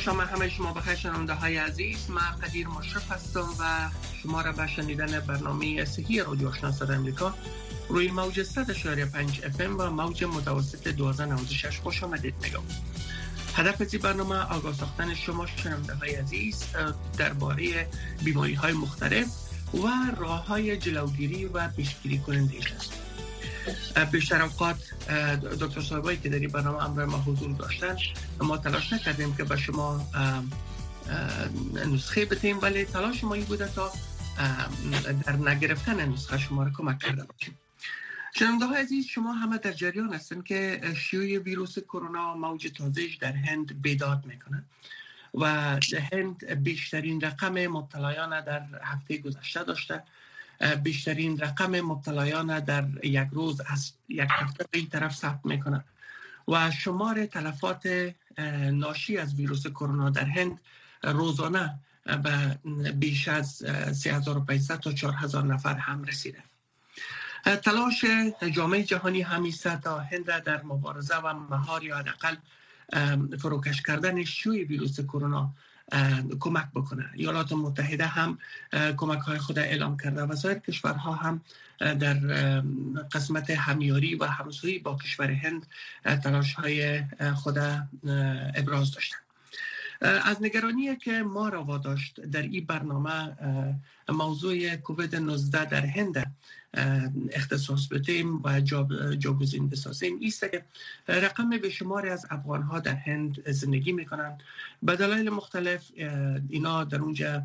شما همه شما بخیر شنونده های عزیز. من قدیر مشرف هستم و شما را به شنیدن برنامه صحی رادیو آشنا صدای امریکا روی موج 100.5 اف و موج متوسط 1296 خوش آمدید میگم. هدف از برنامه آگاه ساختن شما شنونده های عزیز درباره بیماری های مختلف و راه های جلوگیری و پیشگیری کننده است. بیشتر اوقات دکتر صاحبایی که در این برنامه امر ما حضور داشتن ما تلاش نکردیم که به شما نسخه بتیم ولی تلاش ما این بوده تا در نگرفتن نسخه شما را کمک کرده باشیم. شنونده های عزیز شما همه در جریان هستن که شیوع ویروس کرونا موج تازهش در هند بیداد می‌کنه و هند بیشترین رقم مبتلایان در هفته گذشته داشته. بیشترین رقم مبتلایان در یک روز از یک هفته به این طرف ثبت می‌کنه. و شمار تلفات ناشی از ویروس کرونا در هند روزانه به بیش از 3500 تا 4000 نفر هم رسیده. تلاش جامعه جهانی همیسته تا هند در مبارزه و مهار یا حداقل فروکش کردن شوی ویروس کرونا کمک بکنه. ایالات متحده هم کمک های خود اعلام کرده و سایر کشورها هم در قسمت همیاری و همسویی با کشور هند تلاش های خود ابراز داشتن از نگرانی که ما را واداشت در این برنامه موضوع کووید 19 در هند اختصاص بدیم و جاگزین بسازیم. ایست که رقم به شماری از افغان ها در هند زندگی می‌کنن به دلایل مختلف اینا در اونجا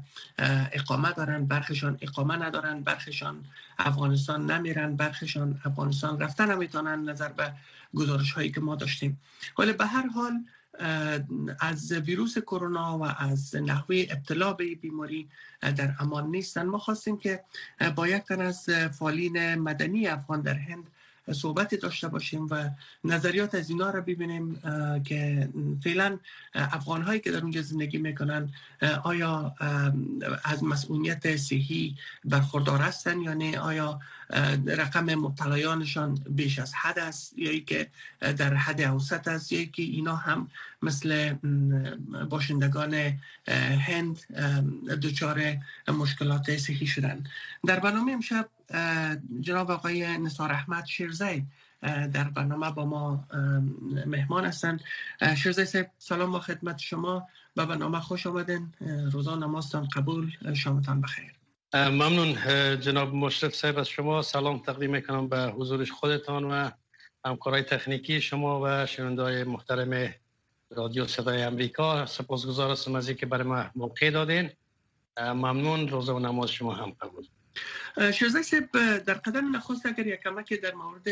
اقامه دارن برخشان اقامه ندارن برخشان افغانستان نمیرن برخشان افغانستان رفتن نمی‌تونن نظر به گزارش هایی که ما داشتیم. ولی به هر حال از ویروس کرونا و از نحوه ابتلا به بیماری در امان نیستن. ما خواستیم که با یک تن از فعالین مدنی افغان در هند صحبتی داشته باشیم و نظریات از اینا رو ببینیم که فعلا افغان هایی که در اونجا زندگی می‌کنن آیا از مسئولیت صحی برخوردار هستن یا نه؟ آیا رقم مبتلایانشان بیش از حد است یا که در حد اوسط است یا که اینا هم مثل باشندگان هند دچار مشکلات صحی شدن. در برنامه امشب جناب آقای نصار احمد شیرزی در برنامه با ما مهمان هستند. شیرزی سلام با خدمت شما به برنامه خوش آمدین. روزان نمازتان قبول شامتان بخیر. ممنون. جناب مشرف صاحب از شما سلام تقدیم می‌کنم به حضورش خودتان و همکارای تکنیکی شما و شنوندای محترم رادیو صدای امریکا سپاسگزار هستم از اینکه برای ما موقع دادین. ممنون. روزه و نماز شما هم قبول. شیرزای صاحب در قدم نخست اگر یک کمک در مورد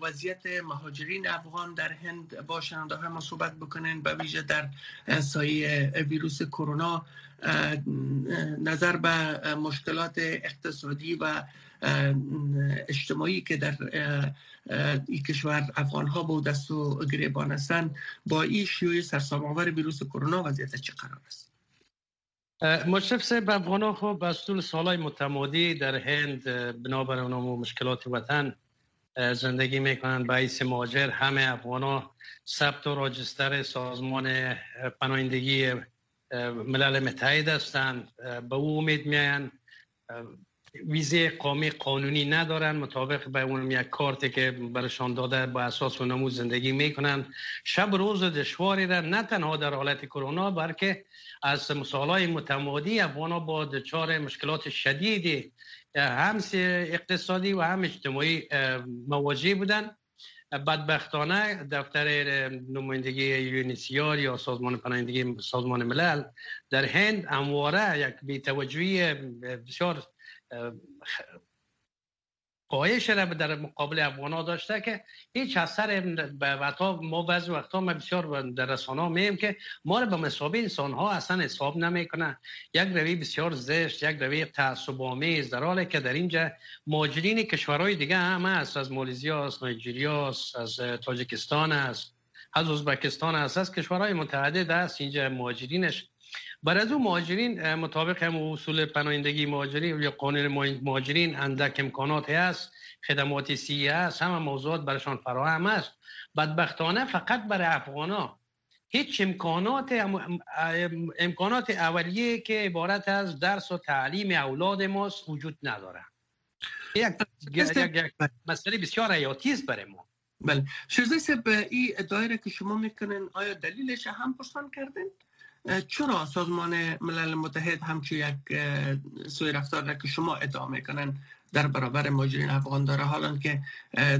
وضعیت مهاجرین افغان در هند با شنونده ما صحبت بکنین به ویژه در سایه ویروس کرونا نظر به مشکلات اقتصادی و اجتماعی که در این کشور افغان ها با دست و گریبان هستند با این شیوع سرسام‌آور ویروس کرونا وضعیت چه قرار است؟ مشرف صاحب افغان ها خب از طول سالهای متمادی در هند بنابر اونم و مشکلات وطن زندگی می‌کنند. باعث مهاجر همه افغان ها ثبت و راجستر سازمان پناهندگی ملل متحد هستند. به او امید میاین ویزه قومی قانونی ندارن مطابق به اون یک کارتی که برشان داده با اساس و نمود زندگی می‌کنن شب روز دشواری را نه تنها در حالت کرونا بلکه از مسائل متمادی افغان با دچار مشکلات شدیدی هم اقتصادی و هم اجتماعی مواجه بودن بدبختانه دفتر نمایندگی یونیسیار یا سازمان پناهندگی سازمان ملل در هند امواره یک بیتوجهی بسیار قایش را در مقابل افغان داشته که هیچ اثر به وقتا ما بعضی وقتا ما بسیار در رسانه میم که ما را به مسابه انسان ها اصلا حساب نمی‌کنه. یک روی بسیار زشت یک روی تعصب آمیز در حالی که در اینجا ماجرین کشورهای دیگه هم هست. از مالیزیا است نایجریا است از تاجیکستان است از ازبکستان است از کشورهای متعدد است اینجا ماجرینش بر از اون مهاجرین مطابق هم اصول پناهندگی مهاجرین یا قانون مهاجرین اندک امکانات هست خدمات سی هست همه موضوعات برشان فراهم است. بدبختانه فقط برای افغانا. هیچ امکانات امکانات اولیه که عبارت از درس و تعلیم اولاد ماست وجود نداره. یک, یک مسئله بسیار حیاتی است برای ما. بله. شیرزای به این دایره که شما می‌کنین آیا دلیلش هم پرسان کردین؟ چرا سازمان ملل متحد همچون یک سوی رفتار که شما ادعا می‌کنن در برابر ماجرین افغان داره حالا که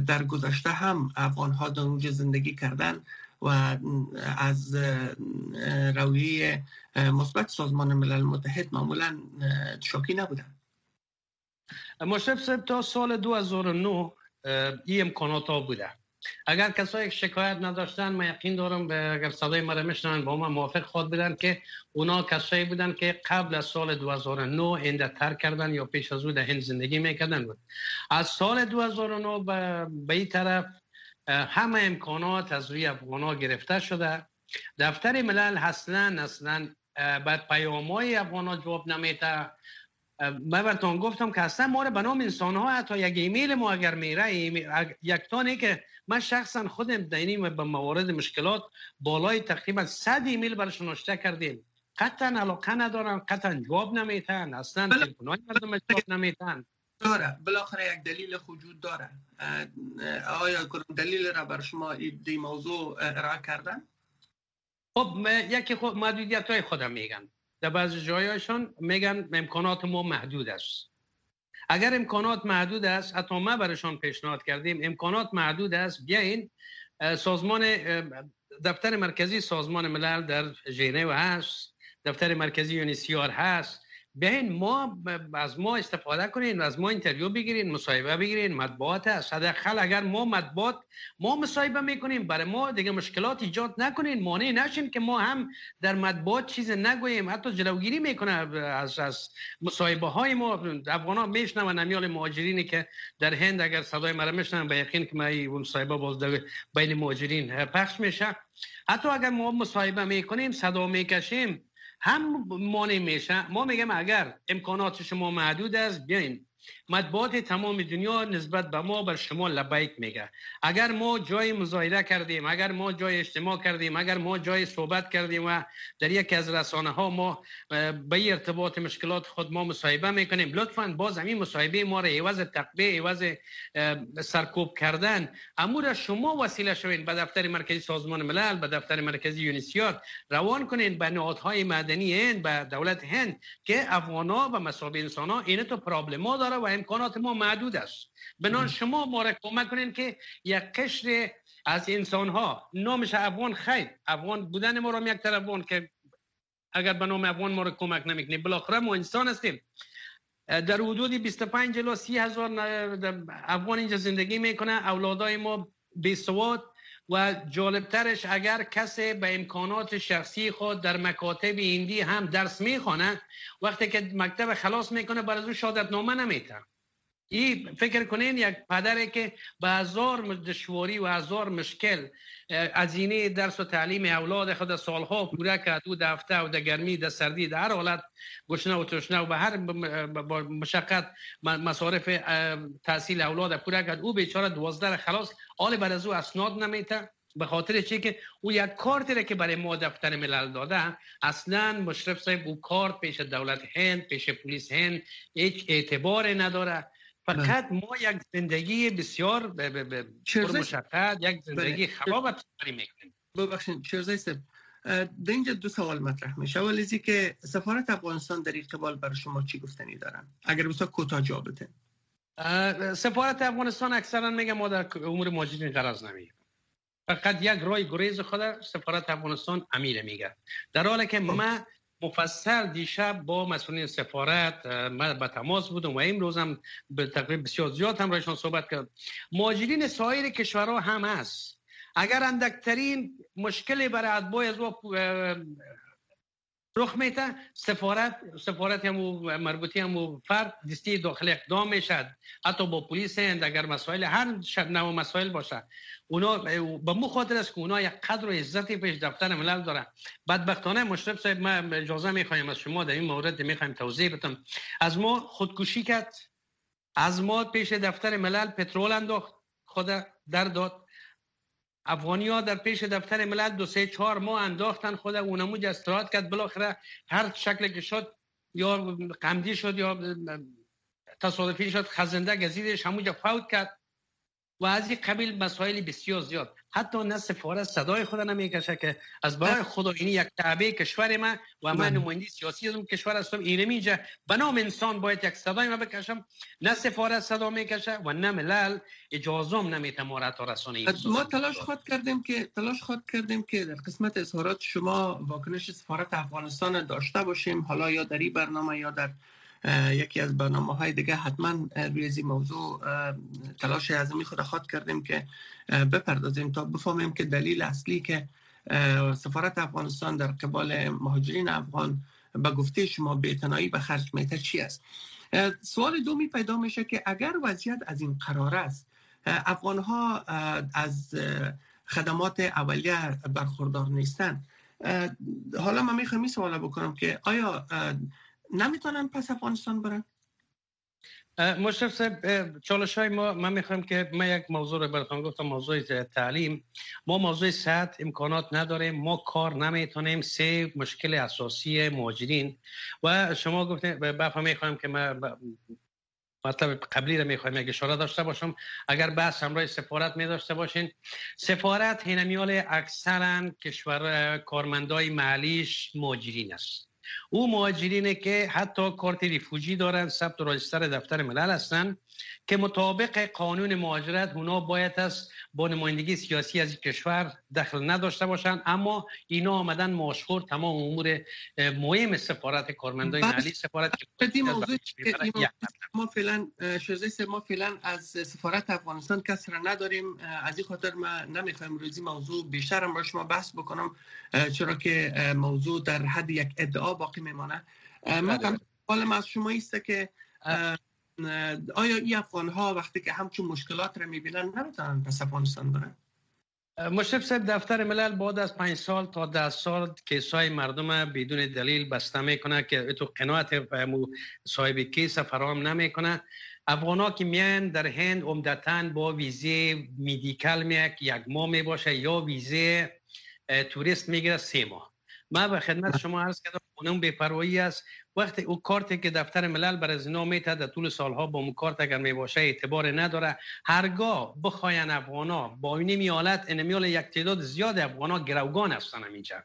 در گذشته هم افغان ها در اونجا زندگی کردن و از رویه مثبت سازمان ملل متحد معمولا شاکی نبودن. مشرف تا سال 2009 این امکانات ها بوده. اگر کسایی شکایت نداشتن من یقین دارم به اگر صدای مرا میشنن با من موافق خود بدن که اونا کسایی بودن که قبل از سال 2009 اینده تر کردن یا پیش از او در هند زندگی می‌کردن. بود از سال 2009 به این طرف همه امکانات از روی افغان گرفته شده. دفتر ملل اصلا اصلا بعد پیام های جواب نمیده. من براتون گفتم که اصلا ما رو به نام انسان ها حتی یک ایمیل ما اگر میره یک تانه که من شخصا خودم دینی به موارد مشکلات بالای تقریبا 100 ایمیل برشون نوشته کردیم. قطعا علاقه ندارن قطعا جواب نمیتن اصلا تلفن‌های مردم جواب نمیتن داره. بالاخره یک دلیل وجود داره. آیا دلیل را بر شما دی موضوع ارائه کردن؟ خب یکی خود محدودیت های خودم میگن در بعضی جایشان میگن امکانات ما محدود است. اگر امکانات محدود است حتی ما برشان پیشنهاد کردیم امکانات محدود است بیاین سازمان دفتر مرکزی سازمان ملل در ژنو هست دفتر مرکزی یونیسیار هست بیاین ما از ما استفاده کنین از ما اینترویو بگیرین مصاحبه بگیرین مطبوعات است حداقل اگر ما مطبوعات ما مصاحبه می‌کنیم برای ما دیگه مشکلات ایجاد نکنین مانع نشین که ما هم در مطبوعات چیز نگوییم. حتی جلوگیری می‌کنه از از مصاحبه های ما. افغان ها میشنون امیال مهاجرینی که در هند اگر صدای مرا میشنن به یقین که ما اون مصاحبه باز بین مهاجرین پخش میشه. حتی اگر ما مصاحبه می‌کنیم صدا می‌کشیم هم مانع میشه ما میگم اگر امکانات شما محدود است بیاین. مطبوعات تمام دنیا نسبت به ما بر شما لبیک میگه. اگر ما جای مظاهره کردیم اگر ما جای اجتماع کردیم اگر ما جای صحبت کردیم و در یکی از رسانه ها ما به ارتباط مشکلات خود ما مصاحبه می‌کنیم لطفا باز همین مصاحبه ما را عوض تقبیه عوض سرکوب کردن. امور شما وسیله شوین به دفتر مرکزی سازمان ملل به دفتر مرکزی یونیسیات روان کنین به نهادهای مدنی هند به دولت هند که افغانا و مسابقه انسان ها این تو پرابلم داره و امکانات ما محدود است. بنان شما ما را کمک کنین که یک قشر از انسان ها نامش افغان خیر. افغان بودن ما را یک افغان که اگر به نام افغان ما را کمک نمی‌کنه بالاخره ما انسان هستیم. در حدود 25 الی 30 هزار افغان اینجا زندگی می‌کنه. اولادای ما بیسواد و جالبترش اگر کسی به امکانات شخصی خود در مکاتب ایندی هم درس می‌خوانه وقتی که مکتب خلاص می‌کنه بر از او شهادت نامه نمیتن این فکر کنین یک پدره که به هزار دشواری و هزار مشکل ازینه درس و تعلیم اولاد خود سالها پوره کرد او دفته و در گرمی در سردی در هر حالت گشنه و تشنه و به هر مشقت مصارف تحصیل اولاد پوره کرد. او بیچاره دوازده خلاص آل بر از او اسناد نمیته به خاطر چی که او یک کارتی که برای ما دفتر ملل داده اصلا مشرف صاحب او کارت پیش دولت هند پیش پلیس هند هیچ اعتبار نداره. فقط بله. ما یک زندگی بسیار مشقت یک زندگی بله. خراب تسری می‌کنیم. ببخشید شیرزای صاحب. در اینجا دو سوال مطرح میشه. اول ازی که سفارت افغانستان در قبال برای شما چی گفتنی دارن؟ اگر بسیار کوتاه جواب بده سفارت افغانستان اکثرا میگه ما در امور ماجرین قرار نمی‌گیریم. فقط یک رای گریز خود سفارت افغانستان امیر میگه. در حالی که خب. ما مفصل دیشب با مسئولین سفارت من به تماس بودم و امروز هم به تقریب بسیار زیاد هم رایشان صحبت کرد ماجرین سایر کشورها هم هست. اگر اندکترین مشکلی برای اتباع از رخ میته سفارت سفارت هم مربوطی هم فرد دستی داخل اقدام می‌شد حتی با پلیس هند اگر مسائل هر شب نو مسائل باشه. اونا به مو خاطر است که اونا یک قدر و عزتی پیش دفتر ملل داره بدبختانه مشرف صاحب ما اجازه می‌خوایم از شما در این مورد می‌خوایم توضیح بدم. از ما خودکشی کرد. از ما پیش دفتر ملل پترول انداخت. خود در داد. افغانی ها در پیش دفتر ملل دو سه چهار ماه انداختن خود اونمو استراحت کرد. بالاخره هر شکل که شد یا قمدی شد یا تصادفی شد خزنده گزیدش همونجا فوت کرد. و از این قبیل مسائل بسیار زیاد. حتی نه سفارت صدای خود نمی‌کشه که از برای خدا اینی یک تعبه کشور ما و من بله. نماینده سیاسی از کشور هستم اینه میجا به نام انسان باید یک صدای ما بکشم. نه سفارت صدا می‌کشه و نه ملل. اجازم نمیته ما را رسانه ما تلاش خود کردیم که تلاش خود کردیم که در قسمت اظهارات شما واکنش سفارت افغانستان داشته باشیم. حالا یا در این برنامه یا در یکی از برنامه های دیگه حتما روی موضوع تلاش می خود خواهد کردیم که بپردازیم تا بفهمیم که دلیل اصلی که سفارت افغانستان در قبال مهاجرین افغان به گفته شما بیتنایی به خرج میته چی است؟ سوال دومی پیدا میشه که اگر وضعیت از این قرار است افغان ها از خدمات اولیه برخوردار نیستند. حالا من می‌خوام این سوال بکنم که آیا نمی‌تونن پس افغانستان برن؟ مشرف صاحب چالش های ما من می‌خوایم که ما یک موضوع رو براتون گفتم موضوع تعلیم. ما موضوع صحت امکانات نداریم ما کار نمی‌تونیم سه مشکل اساسی مهاجرین. و شما گفتین بفهم می‌خوایم که ما مطلب قبلی رو می‌خوایم یک اشاره داشته باشم. اگر بحث همراه سفارت می داشته باشین سفارت هینمیال اکثرا کشور کارمندای محلیش مهاجرین است. او مهاجرینه که حتی کارت ریفوجی دارن ثبت راجستر دفتر ملل هستن که مطابق قانون مهاجرت اونا باید است با نمایندگی سیاسی از کشور دخل نداشته باشند اما اینا آمدن ماشخور تمام امور مهم سفارت کارمندای محلی سفارت ما فعلا شزه ما فعلا از سفارت افغانستان کس را نداریم. از این خاطر ما نمی‌خوایم روزی موضوع بیشتر هم با شما بحث بکنم چرا که موضوع در حد یک ادعا باقی میمانه من سوالم از شما است که آیا این افغان ها وقتی که همچون مشکلات را می‌بینن نمی‌تونن پس افغانستان برن؟ مشرف صاحب دفتر ملل بعد از پنج سال تا ده سال کیسای مردم بدون دلیل بسته می‌کنه که تو قناعت صاحب کیس فراهم نمی‌کنه. افغان که میان در هند عمدتا با ویزه میدیکل میک یک ماه می باشه یا ویزه توریست می‌گیره سه ماه. ما به خدمت شما عرض کردم اون بی‌پروایی است. وقتی او کارتی که دفتر ملل بر از اینا میته در طول سالها با اون کارت اگر می باشه اعتبار نداره. هرگاه بخواین افغانا با این میالت انمیال یک تعداد زیاد افغانا گروگان هستن اینجا.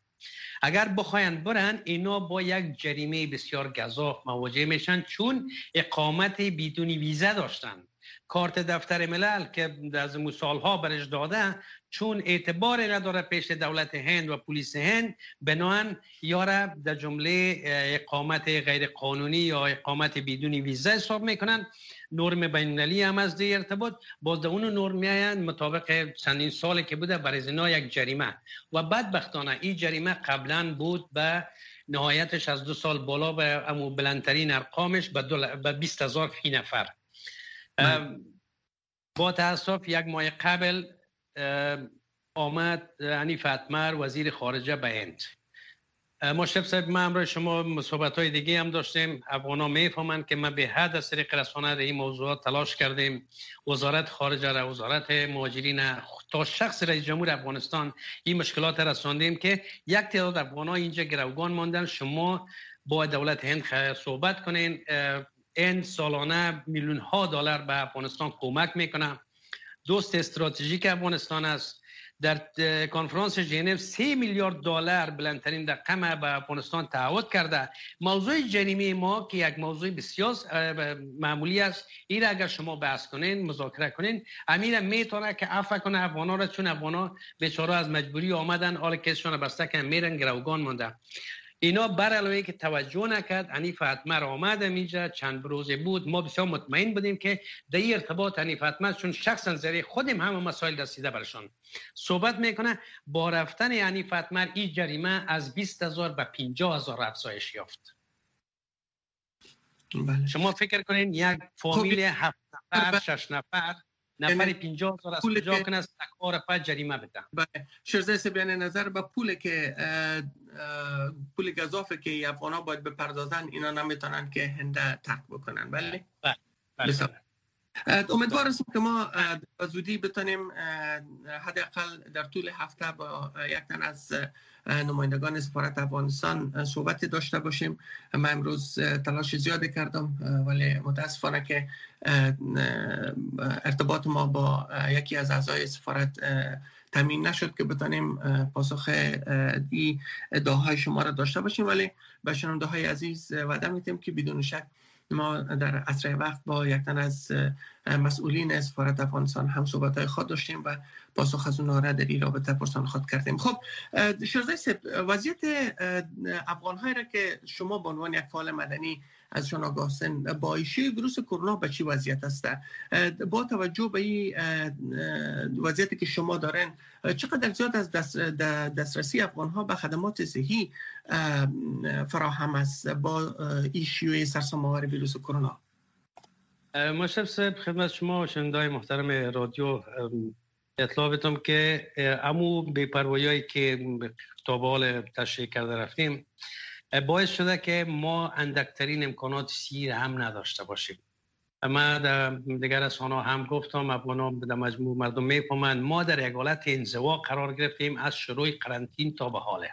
اگر بخواین برن اینا با یک جریمه بسیار گذاف مواجه میشن چون اقامت بدون ویزه داشتن. کارت دفتر ملل که از سالها برش داده چون اعتبار نداره پیش دولت هند و پلیس هند بناهن یاره در جمله اقامت غیر قانونی یا اقامت بدون ویزا حساب می‌کنن. نرم بینالمللی هم از دی ارتباط. باز در اون نرم میاین مطابق چندین سالی که بوده برای زنا یک جریمه. و بدبختانه این جریمه قبلا بود به نهایتش از دو سال بالا به امو بلندترین ارقامش به 20 هزار فی نفر. با تاسف یک ماه قبل آمد عنی فتمر وزیر خارجه به هند مشرف صاحب ما امروز شما صحبت های دیگه هم داشتیم. افغان ها می‌فهمند که ما به حد از طریق رسانه این موضوعات تلاش کردیم. وزارت خارجه را وزارت مهاجرین تا شخص رئیس جمهور افغانستان این مشکلات رساندیم که یک تعداد افغان ها اینجا گروگان ماندن. شما با دولت هند صحبت کنین. این سالانه میلیون ها دلار به افغانستان کمک می‌کنه. دوست استراتژیک افغانستان است. در کنفرانس ژنو 3 میلیارد دلار بلندترین رقم به افغانستان تعهد کرده. موضوع جریمه ما که یک موضوع بسیار معمولی است. این اگر شما بحث کنین مذاکره کنین امیر می‌تونه که عفو کنه افغانا را چون افغانا بیچاره از مجبوری آمدن حال کسشون بسته که میرن گروگان مونده اینا بر علاوه که توجه نکرد انیف فتمر آمد میجا چند روزه بود ما بسیار مطمئن بودیم که در این ارتباط انیف فتمر چون شخصا زیر خودم همه مسائل رسیده برشان. صحبت می‌کنه با رفتن انیف فتمر این جریمه از 20 هزار به 50 هزار افزایش یافت. بله. شما فکر کنین یک فامیل خب، هفت نفر شش نفر نفر 50 یعنی هزار از کجا کنه از کار پا جریمه بده بله شرزه بیان نظر به پول که پول گذافه که افغان ها باید بپردازن اینا نمی‌تونن که هنده ترک بکنن بله, بله. بله. امیدوار که ما زودی بتانیم حداقل در طول هفته با یک تن از نمایندگان سفارت افغانستان صحبت داشته باشیم. من امروز تلاش زیادی کردم ولی متاسفانه که ارتباط ما با یکی از اعضای سفارت تامین نشد که بتانیم پاسخ دی ادعاهای شما را داشته باشیم. ولی به شنونده های عزیز وعده میتیم که بدون شک ما در اسرع وقت با یک تن از مسئولین سفارت افغانستان هم صحبت های خود داشتیم و پاسخ از اونها را در این رابطه پرسان خود کردیم. خب شرزای وضعیت افغان را که شما به عنوان یک فعال مدنی از شما آگاهستن با ویروس کرونا به چی وضعیت است؟ با توجه به این وضعیتی که شما دارن چقدر زیاد از دست دسترسی افغان ها به خدمات صحی فراهم است با ایشیوی آور ویروس کرونا؟ مشرف صاحب خدمت شما و شنده محترم رادیو اطلاع بتم که امو بیپروایی که تابال تشریح کرده رفتیم باعث شده که ما اندکترین امکانات سیر هم نداشته باشیم ما دیگر از هم گفتم افغان در مجموع مردم می‌فهمند ما در یک حالت انزوا قرار گرفتیم از شروع قرنطین تا به حاله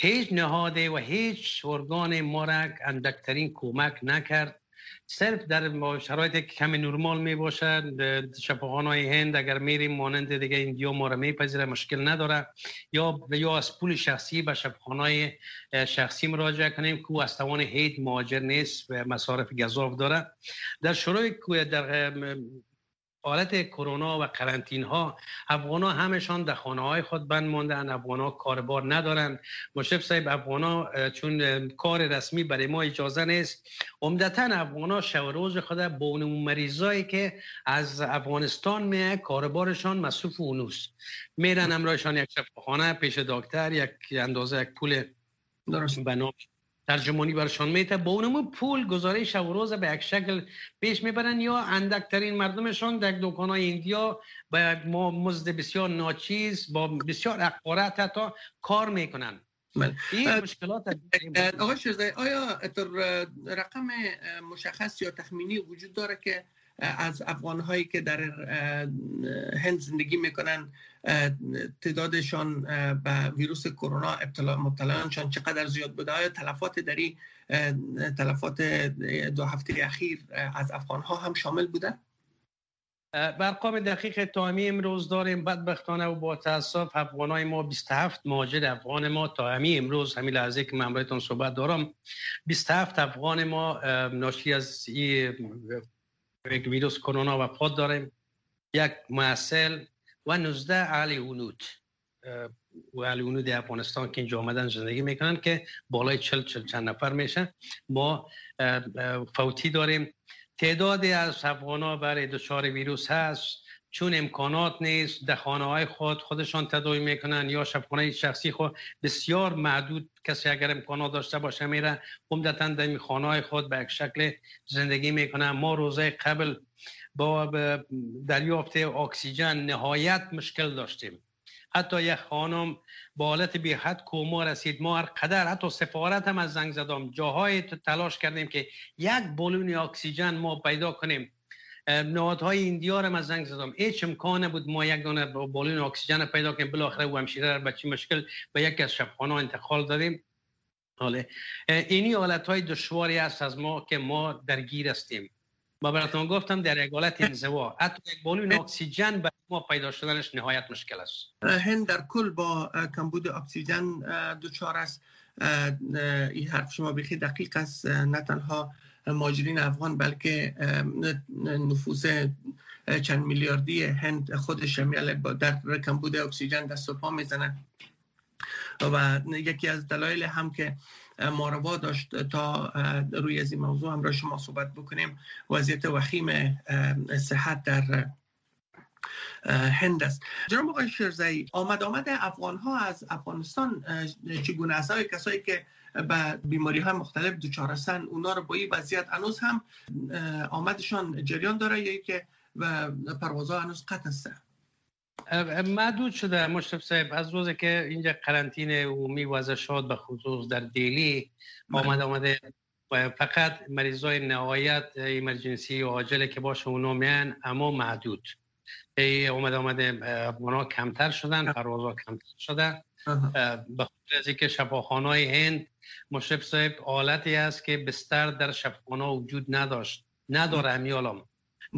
هیچ نهاده و هیچ ارگان ما اندکترین کمک نکرد صرف در شرایط کمی نرمال می باشد شفاخانه های هند اگر میریم مانند دیگه ایندیا ما را میپذیره مشکل نداره. یا یا از پول شخصی به شفاخانه شخصی مراجعه کنیم که از توان هیچ مهاجر نیست و مصارف گذاف داره. در شروع در حالت کرونا و قرنطین ها افغان ها همشان در خانه های خود بند ماندن افغان ها کاربار ندارن. مشرف صاحب افغان ها چون کار رسمی برای ما اجازه نیست. عمدتا افغان ها شب روز خود با اون مریضایی که از افغانستان می کاربارشان مصروف اونوست. میرن امرایشان یک خانه پیش دکتر یک اندازه یک پول درست. به ترجمانی برشان میته با اونمو پول گزارش شب روز به یک شکل پیش می‌برن یا اندکترین مردمشان در دکان های ایندیا با مزد بسیار ناچیز با بسیار اقارت حتی کار می‌کنن. بله. این مشکلات آقای شزده آیا رقم مشخص یا تخمینی وجود داره که از افغان هایی که در هند زندگی می‌کنن تعدادشان به ویروس کرونا ابتلا مبتلانشان چقدر زیاد بوده؟ آیا تلفات در تلفات دو هفته اخیر از افغان ها هم شامل بوده؟ برقام دقیق تامی امروز داریم. بدبختانه و با تاسف افغان های ما 27 ماجر افغان ما تا همی امروز همین لحظه که من برایتون صحبت دارم 27 افغان ما ناشی از این ویروس کرونا وفات داریم. یک معسل و 19 اهل اونود و اهل اونود افغانستان که اینجا آمدن زندگی می‌کنن که بالای چل چل چند نفر میشه. ما فوتی داریم. تعدادی از افغان ها برای دچار ویروس هست. چون امکانات نیست در خانه های خود خودشان تداوی می‌کنن یا شبخانه شخصی خود بسیار محدود کسی اگر امکانات داشته باشه میره عمدتا در خانه های خود به یک شکل زندگی می‌کنن ما روزه قبل با دریافت اکسیژن نهایت مشکل داشتیم. حتی یک خانم با حالت بی حد کوما رسید ما هر قدر حتی سفارت هم از زنگ زدم. جاهای تلاش کردیم که یک بالون اکسیژن ما پیدا کنیم. نهادهای ایندیا هم از زنگ زدم. هیچ امکان بود ما یک دانه بالون اکسیژن پیدا کنیم. بالاخره و همشیره به چی مشکل به یکی از شبخانه انتقال دادیم. حاله. اینی حالت های دشواری است از ما که ما درگیر هستیم. ما براتون گفتم در یک حالت انزوا. حتی یک بالون اکسیژن به ما پیدا شدنش نهایت مشکل است. هند در کل با کمبود اکسیژن دچار است. این حرف شما بخی دقیق است. نه تنها ماجرین افغان بلکه نفوس چند میلیاردی هند خودش در کمبود اکسیژن دست و پا و یکی از دلایل هم که ما داشت تا روی از این موضوع هم را شما صحبت بکنیم وضعیت وخیم صحت در هند است. جناب آقای شرزایی آمد آمد افغان ها از افغانستان چگونه است؟ کسایی که به بیماری های مختلف دچار هستن. اونا رو با این وضعیت هنوز هم آمدشان جریان داره یا که پروازها هنوز قطع است محدود شده مشرف صاحب از روزی که اینجا قرنطینه عمومی وضع شد به خصوص در دیلی بله. آمد آمده. و فقط مریضای نهایت ایمرجنسی و عاجله که باشه اونو میان اما محدود. ای اومد آمده اونا کمتر شدن پروازها کمتر شدن. به خاطر از اینکه شفاخانه های هند مشرف صاحب حالتی است که بستر در شفاخانه وجود نداشت. نداره امیالام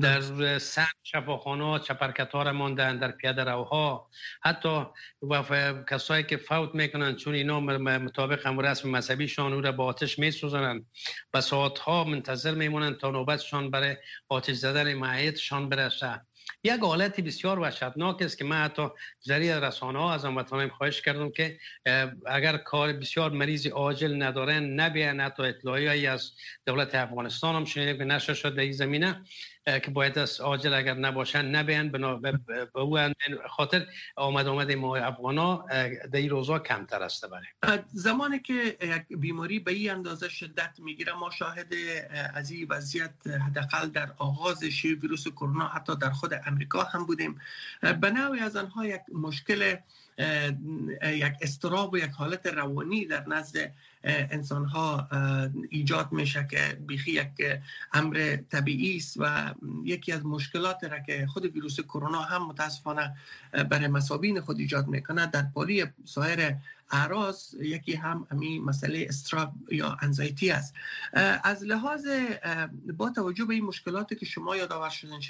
در سن شفاخانه چپرکت ها ماندن در پیاده روها. حتی و کسایی که فوت می‌کنن چون اینا مطابق هم رسم مذهبیشان او را با آتش میسوزنن. و ساعت ها منتظر میمونن تا نوبتشان برای آتش زدن معیتشان برسه. یک حالت بسیار وحشتناک است که من حتی ذریع رسانه ها از هموطنان خواهش کردم که اگر کار بسیار مریض عاجل ندارن نبیان حتی اطلاعی از دولت افغانستان هم شنیدیم که نشه شد در این زمینه. که باید از عاجل اگر نباشن نبین به او خاطر آمد آمد ما افغانا در این روزا کمتر است برای. زمانی که یک بیماری به این اندازه شدت می‌گیره ما شاهد از این وضعیت حداقل در آغاز شیوع ویروس کرونا حتی در خود امریکا هم بودیم. به نوعی از آنها یک مشکل یک استراب و یک حالت روانی در نزد انسان ها ایجاد میشه که بیخی یک امر طبیعی است و یکی از مشکلات را که خود ویروس کرونا هم متاسفانه برای مسابین خود ایجاد می‌کنه در پالی سایر اعراض یکی هم امی مسئله استراب یا انزایتی است. از لحاظ با توجه به این مشکلاتی که شما یادآور شدن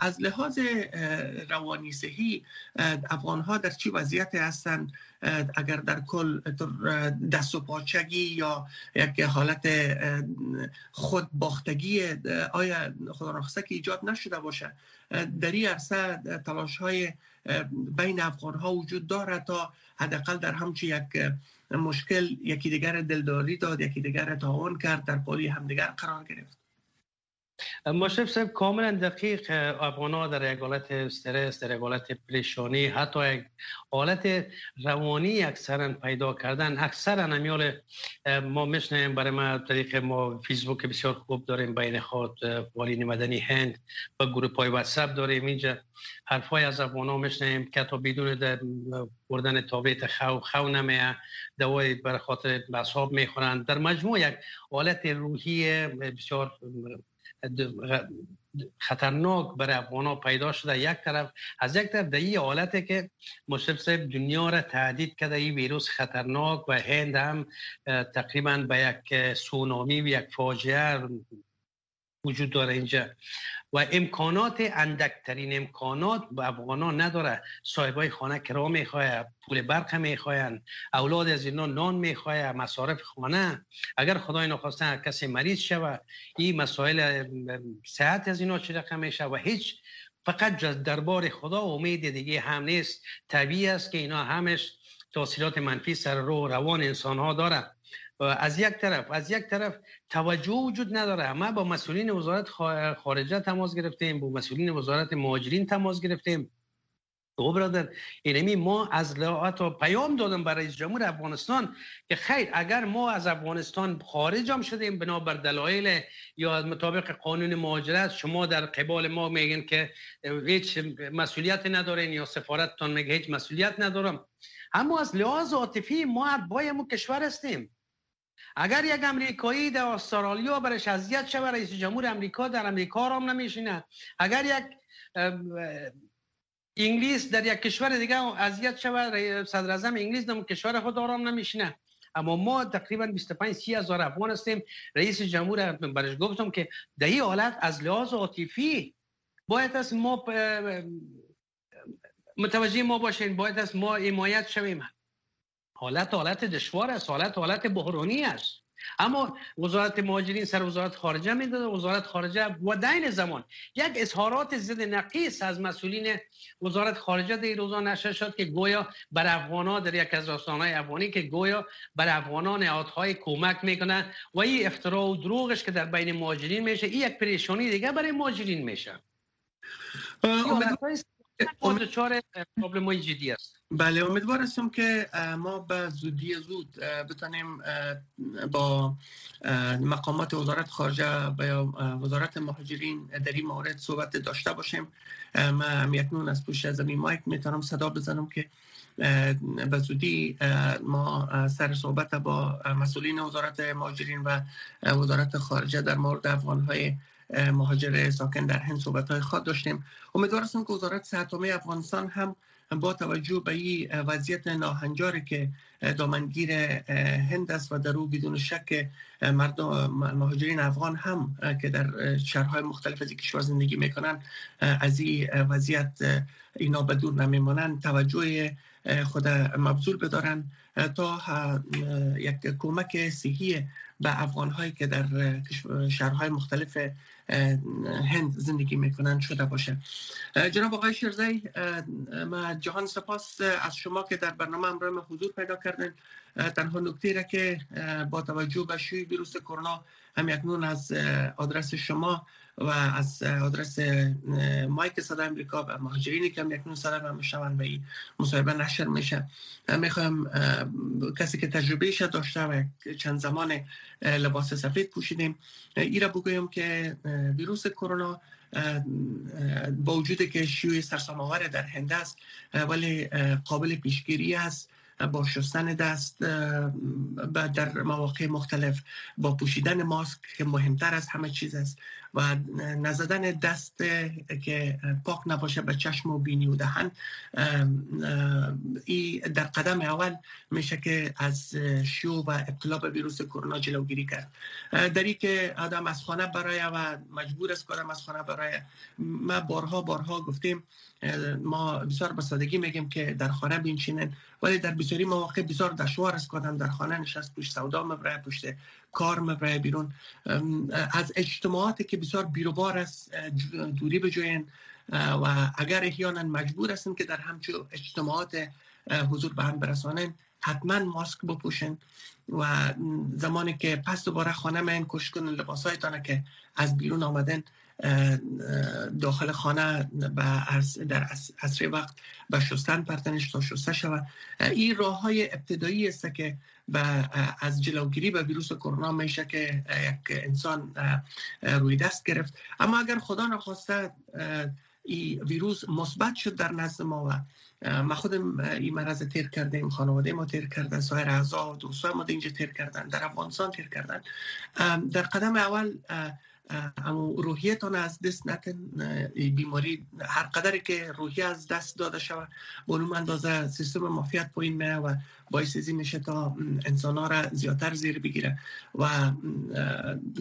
از لحاظ روانی صحی افغان ها در چی وضعیت هستند؟ اگر در کل دست و پاچگی یا یک حالت خود باختگی آیا خدا که ایجاد نشده باشه؟ در این عرصه تلاش های بین افغان ها وجود داره تا حداقل در همچی یک مشکل یکی دیگر دلداری داد یکی دیگر تعاون کرد در پالی همدیگر قرار گرفت. مشرف صاحب کاملا دقیق افغان در یک حالت استرس در یک حالت پریشانی حتی یک حالت روانی اکثرا پیدا کردن. اکثرا نمیال ما میشنیم برای ما طریق ما فیسبوک بسیار خوب داریم بین خود والین مدنی هند و گروه پای واتساپ داریم. اینجا حرفای از افغان ها میشنیم که تا بدون در بردن تابیت خو خو نمیه دوای بر خاطر بساب می‌خورن. در مجموع یک حالت روحی بسیار خطرناک برای افغان پیدا شده. یک طرف از یک طرف در این حالته که مشرف صاحب دنیا را تهدید کرده این ویروس خطرناک و هند هم تقریبا به یک سونامی و یک فاجعه وجود داره اینجا. و امکانات اندکترین امکانات به افغان نداره. صاحبای خانه کرا می‌خواه پول برق می‌خواین اولاد از اینا نان می‌خواه مصارف خانه. اگر خدای نخواسته کسی مریض شوه این مسائل صحت از اینا چه رقم میشه و هیچ فقط دربار خدا امید دیگه هم نیست. طبیعی است که اینا همش تاثیرات منفی سر رو روان انسان ها داره. از یک طرف از یک طرف توجه وجود نداره. ما با مسئولین وزارت خارجه تماس گرفتیم با مسئولین وزارت مهاجرین تماس گرفتیم. او برادر اینمی ما از حتی پیام دادم برای رئیس جمهور افغانستان که خیر اگر ما از افغانستان خارج هم شدیم بنابر دلایل یا مطابق قانون مهاجرت شما در قبال ما میگن که هیچ مسئولیت ندارین یا سفارتتان میگه هیچ مسئولیت ندارم. اما از لحاظ عاطفی ما بایم کشور هستیم. اگر یک امریکایی در استرالیا برش اذیت شود رئیس جمهور امریکا در امریکا رام نمیشینه اگر یک انگلیس در یک کشور دیگه اذیت شود صدر اعظم انگلیس در کشور خود آرام نمیشینه اما ما تقریبا 25 30 هزار افغان هستیم. رئیس جمهور برش گفتم که در این حالت از لحاظ عاطفی باید از ما متوجه ما باشین باید از ما حمایت شویم. حالت حالت دشوار است حالت حالت بحرانی است. اما وزارت مهاجرین سر وزارت خارجه می‌داده وزارت خارجه و دین زمان یک اظهارات ضد نقیص از مسئولین وزارت خارجه در روزا نشر شد که گویا بر افغانا در یک از های افغانی که گویا بر افغانان نهادهای کمک می‌کنن و این افترا و دروغش که در بین مهاجرین میشه این یک پریشانی دیگه برای مهاجرین میشه. دچار جدی است. بله امیدوار هستم که ما به زودی زود بتانیم با مقامات وزارت خارجه یا وزارت مهاجرین در این مورد صحبت داشته باشیم. من هم نون از پوش زمین مایک می‌تونم صدا بزنم که به زودی ما سر صحبت با مسئولین وزارت مهاجرین و وزارت خارجه در مورد افغانهای مهاجر ساکن در هند صحبت های خود داشتیم. امیدوار هستم که وزارت صحت افغانستان هم با توجه به این وضعیت ناهنجاری که دامنگیر هند است و در او بدون شک مردم مهاجرین افغان هم که در شهرهای مختلف از کشور زندگی می‌کنن از این وضعیت اینا به دور نمیمانند. توجه خود مبذول بدارن تا یک کمک صحی به افغان هایی که در شهرهای مختلف هند زندگی می‌کنن شده باشه. جناب آقای شرزی ما جهان سپاس از شما که در برنامه امروز حضور پیدا کردن تنها نکته را که با توجه به شوی ویروس کرونا هم یکنون از آدرس شما و از آدرس مایک صدا امریکا و مهاجرینی که هم یکنون صدا هم میشون و این مصاحبه نشر میشه. می‌خوایم کسی که تجربه داشته و چند زمان لباس سفید پوشیدیم ای را بگویم که ویروس کرونا با وجود که شیوع سرسام‌آور در هند است ولی قابل پیشگیری است. با شستن دست در مواقع مختلف با پوشیدن ماسک که مهمتر از همه چیز است و نزدن دست که پاک نباشه به چشم و بینی و دهن ای در قدم اول میشه که از شیو و ابتلا به ویروس کرونا جلوگیری کرد. در که آدم از خانه برای و مجبور است کارم از خانه برای ما بارها بارها گفتیم ما بسیار به سادگی میگیم که در خانه بینشینن ولی در بسیاری مواقع بسیار دشوار است که در خانه نشست پشت سودا مبره پشت کار مبره بیرون. از اجتماعاتی که بسیار بیروبار است دوری بجوین و اگر احیانا مجبور هستن که در همچو اجتماعات حضور به هم برسانن حتما ماسک بپوشن و زمانی که پس دوباره خانه من کش کنن لباس که از بیرون آمدن داخل خانه در عصر وقت به شستن پرتنش تا شسته شود. این راه های ابتدایی است که از جلوگیری به ویروس کرونا میشه که یک انسان روی دست گرفت. اما اگر خدا نخواسته این ویروس مثبت شد در نزد ما و ما خودم این مرض تیر کردیم خانواده ما تیر کردن سایر اعضا و دوستای ما اینجا تیر کردن در افغانستان تیر کردن. در قدم اول اما روحیتان از دست نکن بیماری هر قدری که روحی از دست داده شود اون اندازه سیستم مافیت پایین میه و باعث ازی میشه تا انسان ها را زیادتر زیر بگیره. و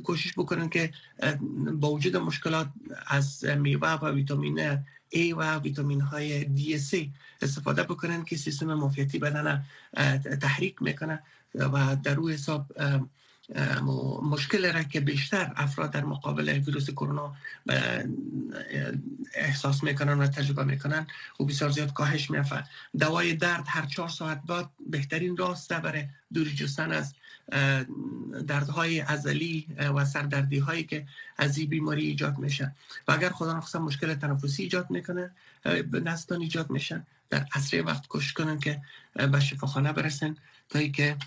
کوشش بکنن که با وجود مشکلات از میوه و ویتامین A و ویتامین های D3 استفاده بکنن که سیستم مافیتی بدن تحریک می‌کنه و در روی حساب مشکل را که بیشتر افراد در مقابل ویروس کرونا احساس می‌کنن و تجربه می‌کنن و بسیار زیاد کاهش میفه دوای درد هر چهار ساعت بعد بهترین راسته برای دوری جستن از دردهای ازلی و سردردی هایی که از این بیماری ایجاد میشه و اگر خدا نخواست مشکل تنفسی ایجاد می‌کنه نستان ایجاد میشه در عصر وقت کش کنن که به شفاخانه برسن تا که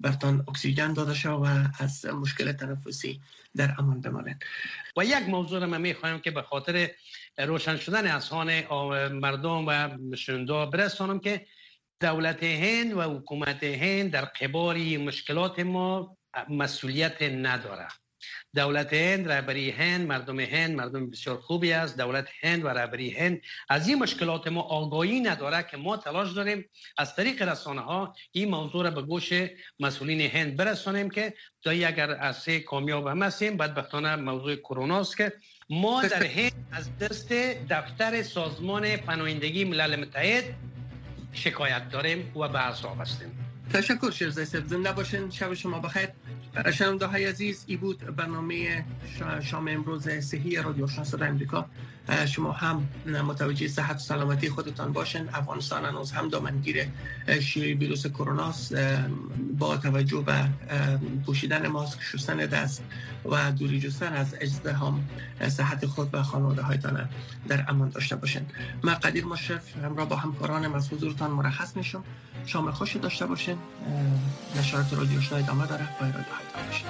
برتان اکسیژن داده شد و از مشکل تنفسی در امان بمانند و یک موضوع ما می‌خوایم که به خاطر روشن شدن اذهان مردم و شنوندا برسانم که دولت هند و حکومت هند در قبال مشکلات ما مسئولیت نداره دولت هند رهبری هند مردم هند مردم بسیار خوبی است. دولت هند و رهبری هند از این مشکلات ما آگاهی نداره که ما تلاش داریم از طریق رسانه ها این موضوع را به گوش مسئولین هند برسانیم که دایی اگر از کامیاب هم هستیم بدبختانه موضوع کرونا است که ما در هند از دست دفتر سازمان پناهندگی ملل متحد شکایت داریم و به هستیم. تشکر شیرزای سب زنده باشین. شب شما بخیر. شنونده های عزیز ای بود برنامه شام امروز صحی رادیو شناسات امریکا. شما هم متوجه صحت و سلامتی خودتان باشین. افغانستان هنوز هم دامنگیر شیوع ویروس کرونا با توجه به پوشیدن ماسک شستن دست و دوری جستن از ازدهام صحت خود و خانواده هایتان در امان داشته باشین. من قدیر مشرف همراه با همکارانم از حضورتان مرخص میشم. شام خوش داشته باشین. نشرات رادیو ادامه داره باید رادیو باشین